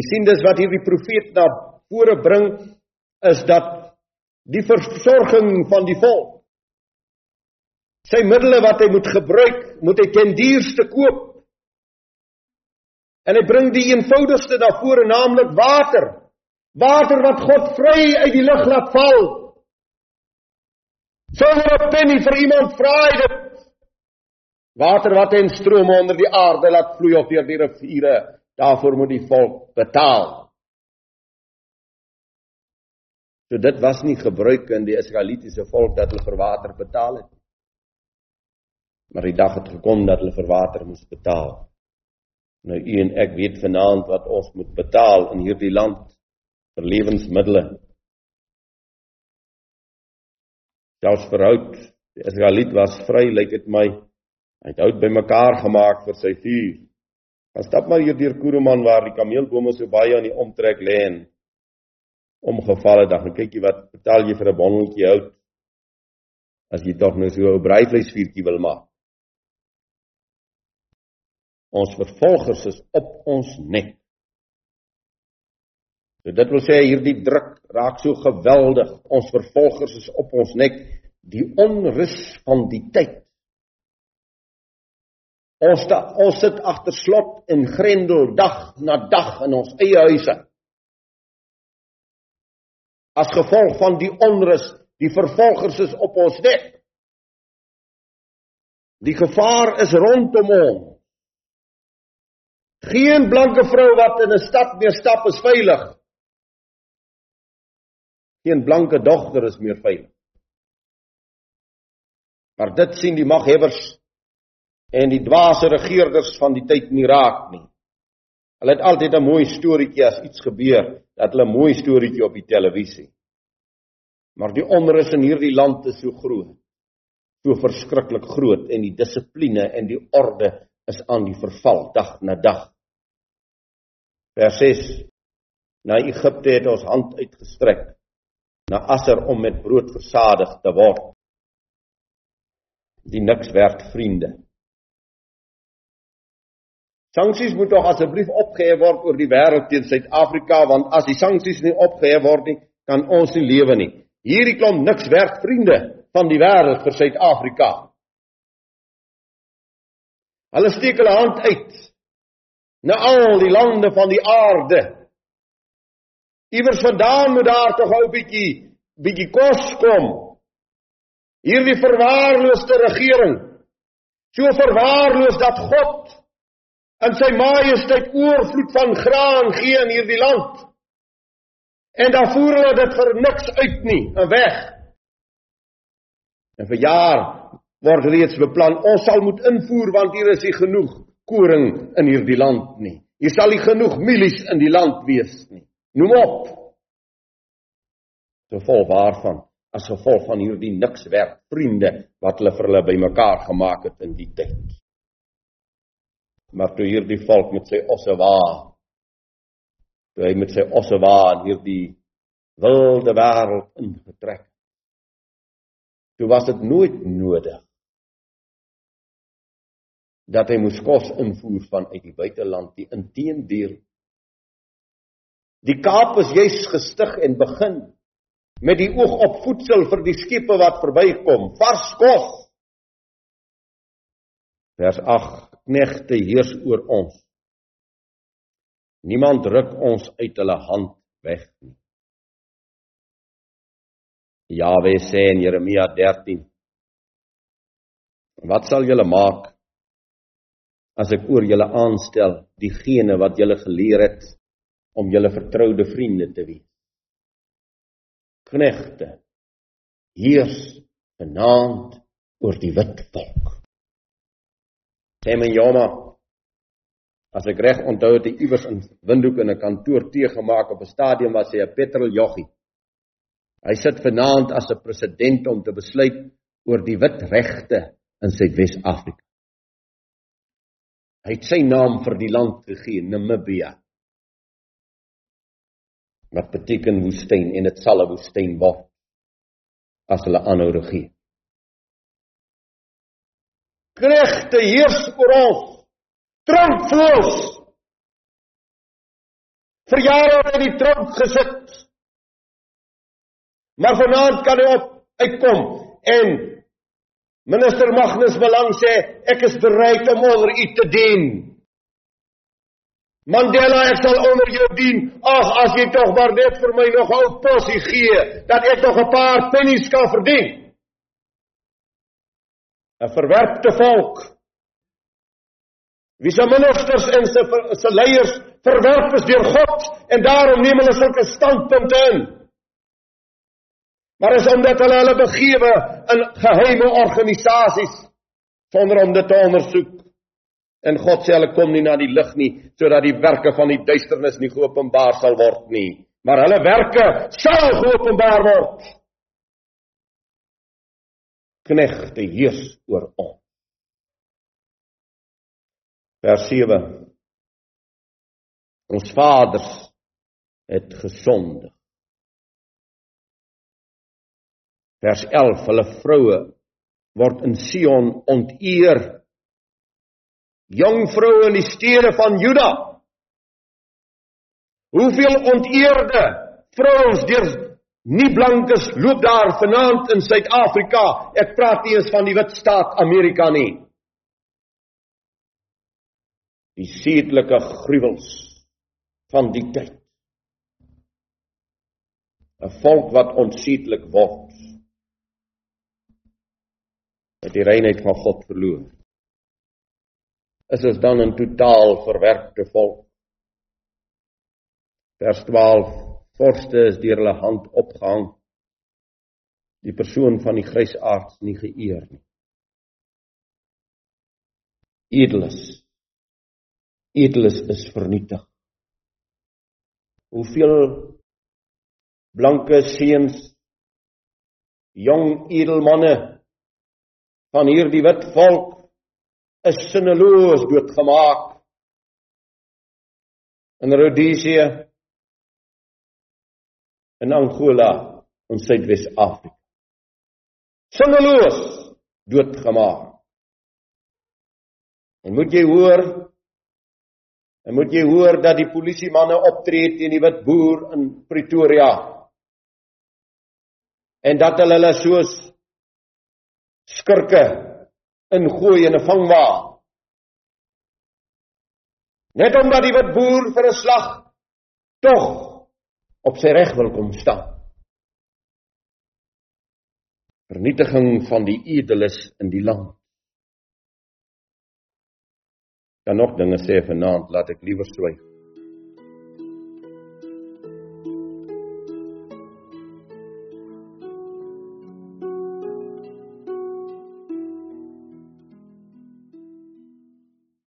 Jy sien dis wat hierdie profeet na vore bring is dat die versorging van die volk sy middele wat hy moet gebruik, moet hy ten duurste koop. En hy bring die eenvoudigste daarvoor, naamlik water. Water wat God vry uit die lug laat val. Sonder 'n penny vir iemand vra hy dit. Water wat in strome onder die aarde laat vloei of deur die riviere, daarvoor moet die volk betaal. So dit was nie gebruik in die Israelitiese volk dat hulle vir water betaal het. Maar die dag het gekom dat hulle vir water moes betaal. Nou u en ek weet vanaand wat ons moet betaal in hierdie land vir lewensmiddels selfs vir hout. Die Israeliet was vry, lyk dit my. Hy het hout bymekaar gemaak vir sy vuur. Gaan stap maar hier deur Kuruman waar die kameelbome so baie aan die omtrek lê en omgeval het. Dan kyk jy wat betaal jy vir 'n bondeltjie hout as jy tog nou so 'n braaivleisvuurtjie wil maak. Ons vervolgers is op ons nek. So dit wil sê hierdie druk raak so geweldig. Ons vervolgers is op ons nek. Die onrus van die tyd. Ons sta, ons sit agter slot en grendel dag na dag in ons eie huise. As gevolg van die onrus, die vervolgers is op ons nek. Die gevaar is rondom ons. Geen blanke vrou wat in 'n stad meer stap is veilig. Geen blanke dogter is meer veilig. Maar dit sien die maghebbers en die dwaase regerders van die tyd nie raak nie. Hulle het altyd 'n mooi storieetjie as iets gebeur, dat hulle 'n mooi storieetjie op die televisie. Maar die onrus in hierdie land is so groot. So verskriklik groot en die dissipline en die orde is aan die verval dag na dag. Vers 6 Na Egipte het ons hand uitgestrek na Asser om met brood versadig te word. Die niks werd vriende. Sanksies moet tog asseblief opgehef word oor die wêreld teen Suid-Afrika want as die sanksies nie opgehef word nie, kan ons nie lewe nie. Hierdie klomp niks werd vriende van die wêreld vir Suid-Afrika. Hulle steek hulle hand uit na al die lande van die aarde Iewers vandaan moet daar tog 'n bietjie bietjie kos kom. Hierdie verwaarloosde regering, so verwaarloos dat God in sy majesteit oorvloed van graan gee in hierdie land. En dan voer hulle dit vir niks uit nie, en weg. En vir jaar word reeds beplan ons sal moet invoer want hier is nie genoeg koring in hierdie land nie. Hier sal nie genoeg mielies in die land wees nie. Noem op. So vol waarvan as gevolg van hierdie niks werd vriende wat hulle vir hulle bymekaar gemaak het in die tyd. Maar toe hierdie volk met sy osse wa toe hy met sy osse wa in hierdie wilde wêreld ingetrek. Toe was dit nooit nodig dat hy moes kos invoer van uit die buiteland die inteendeel Die Kaap is juis gestig en begin met die oog op voedsel vir die skepe wat verbykom, vars kos. Vers 8: Knegte heers oor ons. Niemand ruk ons uit hulle hand weg nie. Jawe sê in Jeremia 13: Wat sal julle maak as ek oor julle aanstel diegene wat julle geleer het om julle vertroude vriende te wees. Knegte heers vanaand oor die wit volk. Sê my Joma, as ek reg onthou het hy iewers in Windhoek in 'n kantoor teëgemaak op 'n stadium waar sy 'n petrol joggie. Hy sit vanaand as 'n president om te besluit oor die wit regte in Suidwes-Afrika. Hy het sy naam vir die land gegee, Namibia wat beteken woestyn en dit sal 'n woestyn word as hulle aanhou regeer. Kragte heers oor ons. Trampvoels. vir jare op die tronk gesit. Maar vanaand kan hy op uitkom en minister Magnus Belang sê ek is bereid om onder u te dien. Mandela ek sal onder jou dien. Ag as jy tog maar net vir my nog 'n posie gee dat ek nog 'n paar pennies kan verdien. 'n Verwerpte volk. Wie se ministers en se se leiers verwerp is deur God en daarom neem hulle sulke standpunte in. Maar is omdat hulle hulle begewe in geheime organisasies sonder om dit te ondersoek. En God sê hulle kom nie na die lig nie sodat die werke van die duisternis nie geopenbaar sal word nie, maar hulle werke sal geopenbaar word. Knegte heers oor ons. Vers 7 Ons vaders het gesondig. Vers 11 Hulle vroue word in Sion onteer jong vroue in die stede van Juda. Hoeveel onteerde vrouens deur nie blankes loop daar vanaand in Suid-Afrika. Ek praat nie eens van die wit staat Amerika nie. Die sedelike gruwels van die tyd. 'n Volk wat onsedelik word. Het die reinheid van God verloor is ons dan 'n totaal verwerpte volk. Vers 12: Vorste is deur hulle hand opgehang. Die persoon van die grysaards nie geëer nie. Edeles. Edeles is vernietig. Hoeveel blanke seuns jong edelmanne van hierdie wit volk is sinneloos doodgemaak. In Rhodesië in Angola in Suidwes-Afrika. Sinneloos doodgemaak. En moet jy hoor en moet jy hoor dat die polisie manne optree teen die wit boer in Pretoria. En dat hulle hulle soos skurke ingooi in 'n vangwa. Net omdat die wit boer vir 'n slag tog op sy reg wil kom staan. Vernietiging van die edeles in die land. Dan nog dinge sê vanaand, laat ek liewer swyg.